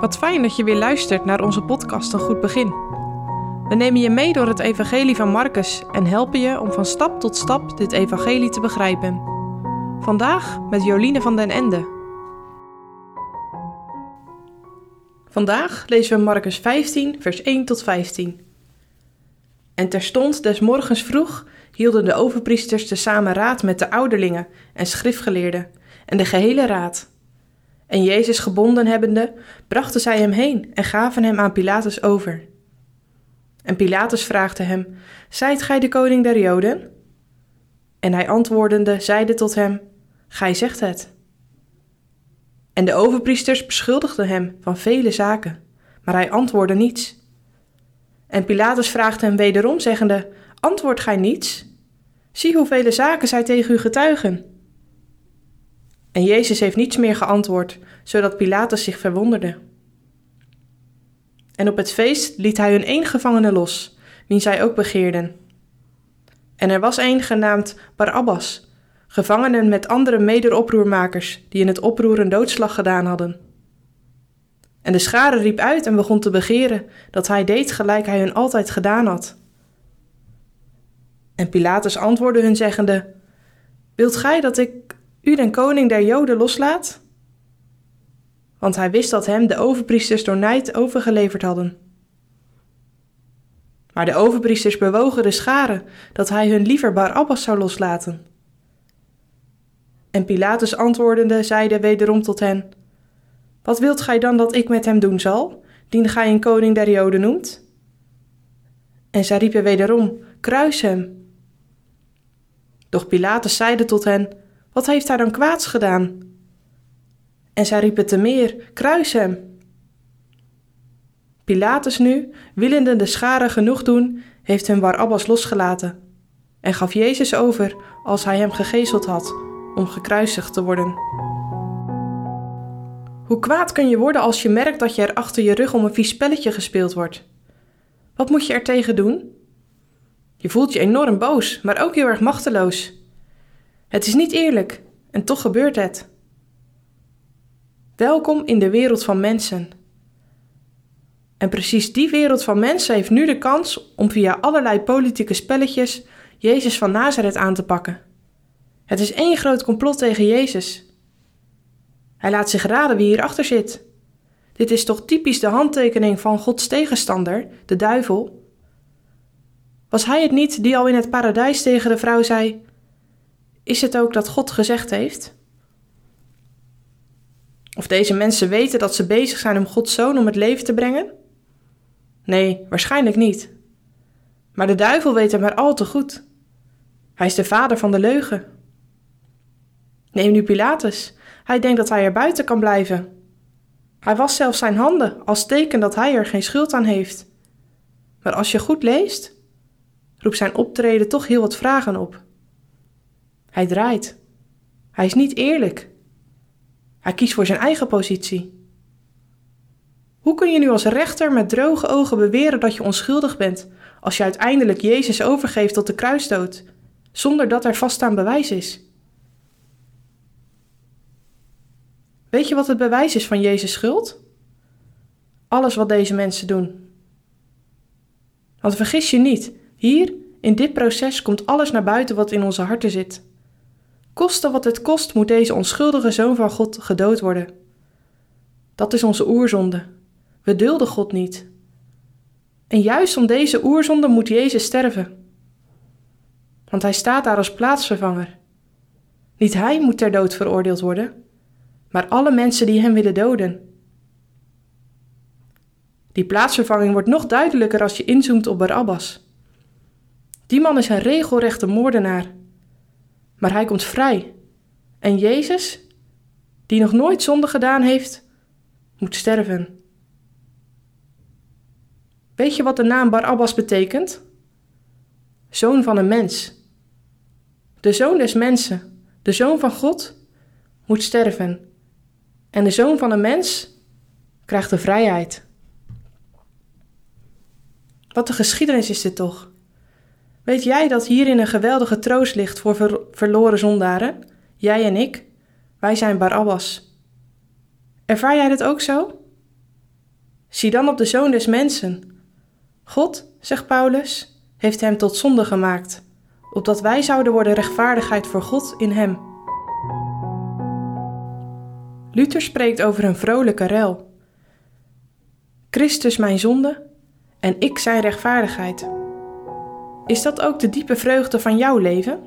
Wat fijn dat je weer luistert naar onze podcast Een Goed Begin. We nemen je mee door het Evangelie van Marcus en helpen je om van stap tot stap dit Evangelie te begrijpen. Vandaag met Joline van den Ende. Vandaag lezen we Marcus 15, vers 1 tot 15. En terstond des morgens vroeg hielden de overpriesters tezamen raad met de ouderlingen en schriftgeleerden en de gehele raad. En Jezus gebonden hebbende, brachten zij hem heen en gaven hem aan Pilatus over. En Pilatus vraagde hem: Zijt gij de koning der Joden? En hij antwoordende zeide tot hem: Gij zegt het. En de overpriesters beschuldigden hem van vele zaken, maar hij antwoordde niets. En Pilatus vraagde hem wederom, zeggende: Antwoord gij niets? Zie hoeveel zaken zij tegen u getuigen. En Jezus heeft niets meer geantwoord, zodat Pilatus zich verwonderde. En op het feest liet hij hun één gevangene los, wien zij ook begeerden. En er was een genaamd Barabbas, gevangenen met andere mederoproermakers die in het oproer een doodslag gedaan hadden. En de schare riep uit en begon te begeren dat hij deed gelijk hij hun altijd gedaan had. En Pilatus antwoordde hun zeggende: Wilt gij dat ik u den koning der Joden loslaat? Want hij wist dat hem de overpriesters door nijd overgeleverd hadden. Maar de overpriesters bewogen de scharen dat hij hun liever Barabbas zou loslaten. En Pilatus antwoordende zeide wederom tot hen: Wat wilt gij dan dat ik met hem doen zal, dien gij een koning der Joden noemt? En zij riepen wederom: Kruis hem. Doch Pilatus zeide tot hen: Wat heeft hij dan kwaads gedaan? En zij riepen te meer: Kruis hem. Pilatus nu, willende de schare genoeg doen, heeft hun Barabbas losgelaten en gaf Jezus over als hij hem gegezeld had, om gekruisigd te worden. Hoe kwaad kun je worden als je merkt dat je er achter je rug om een vies spelletje gespeeld wordt? Wat moet je er tegen doen? Je voelt je enorm boos, maar ook heel erg machteloos. Het is niet eerlijk en toch gebeurt het. Welkom in de wereld van mensen. En precies die wereld van mensen heeft nu de kans om via allerlei politieke spelletjes Jezus van Nazareth aan te pakken. Het is één groot complot tegen Jezus. Hij laat zich raden wie hierachter zit. Dit is toch typisch de handtekening van Gods tegenstander, de duivel, was hij het niet die al in het paradijs tegen de vrouw zei: Is het ook dat God gezegd heeft? Of deze mensen weten dat ze bezig zijn om Gods zoon om het leven te brengen? Nee, waarschijnlijk niet. Maar de duivel weet het maar al te goed. Hij is de vader van de leugen. Neem nu Pilatus. Hij denkt dat hij er buiten kan blijven. Hij was zelfs zijn handen als teken dat hij er geen schuld aan heeft. Maar als je goed leest, roept zijn optreden toch heel wat vragen op. Hij draait. Hij is niet eerlijk. Hij kiest voor zijn eigen positie. Hoe kun je nu als rechter met droge ogen beweren dat je onschuldig bent als je uiteindelijk Jezus overgeeft tot de kruisdood, zonder dat er vaststaand bewijs is? Weet je wat het bewijs is van Jezus' schuld? Alles wat deze mensen doen. Want vergis je niet, hier, in dit proces, komt alles naar buiten wat in onze harten zit. Koste wat het kost, moet deze onschuldige zoon van God gedood worden. Dat is onze oerzonde. We dulden God niet. En juist om deze oerzonde moet Jezus sterven. Want hij staat daar als plaatsvervanger. Niet hij moet ter dood veroordeeld worden, maar alle mensen die hem willen doden. Die plaatsvervanging wordt nog duidelijker als je inzoomt op Barabbas. Die man is een regelrechte moordenaar. Maar hij komt vrij. En Jezus, die nog nooit zonde gedaan heeft, moet sterven. Weet je wat de naam Barabbas betekent? Zoon van een mens. De zoon des mensen, de zoon van God, moet sterven. En de zoon van een mens krijgt de vrijheid. Wat een geschiedenis is dit toch? Weet jij dat hierin een geweldige troost ligt voor verloren zondaren? Jij en ik, wij zijn Barabbas. Ervaar jij dit ook zo? Zie dan op de zoon des mensen. God, zegt Paulus, heeft hem tot zonde gemaakt, opdat wij zouden worden rechtvaardigheid voor God in hem. Luther spreekt over een vrolijke rel. Christus mijn zonde en ik zijn rechtvaardigheid. Is dat ook de diepe vreugde van jouw leven?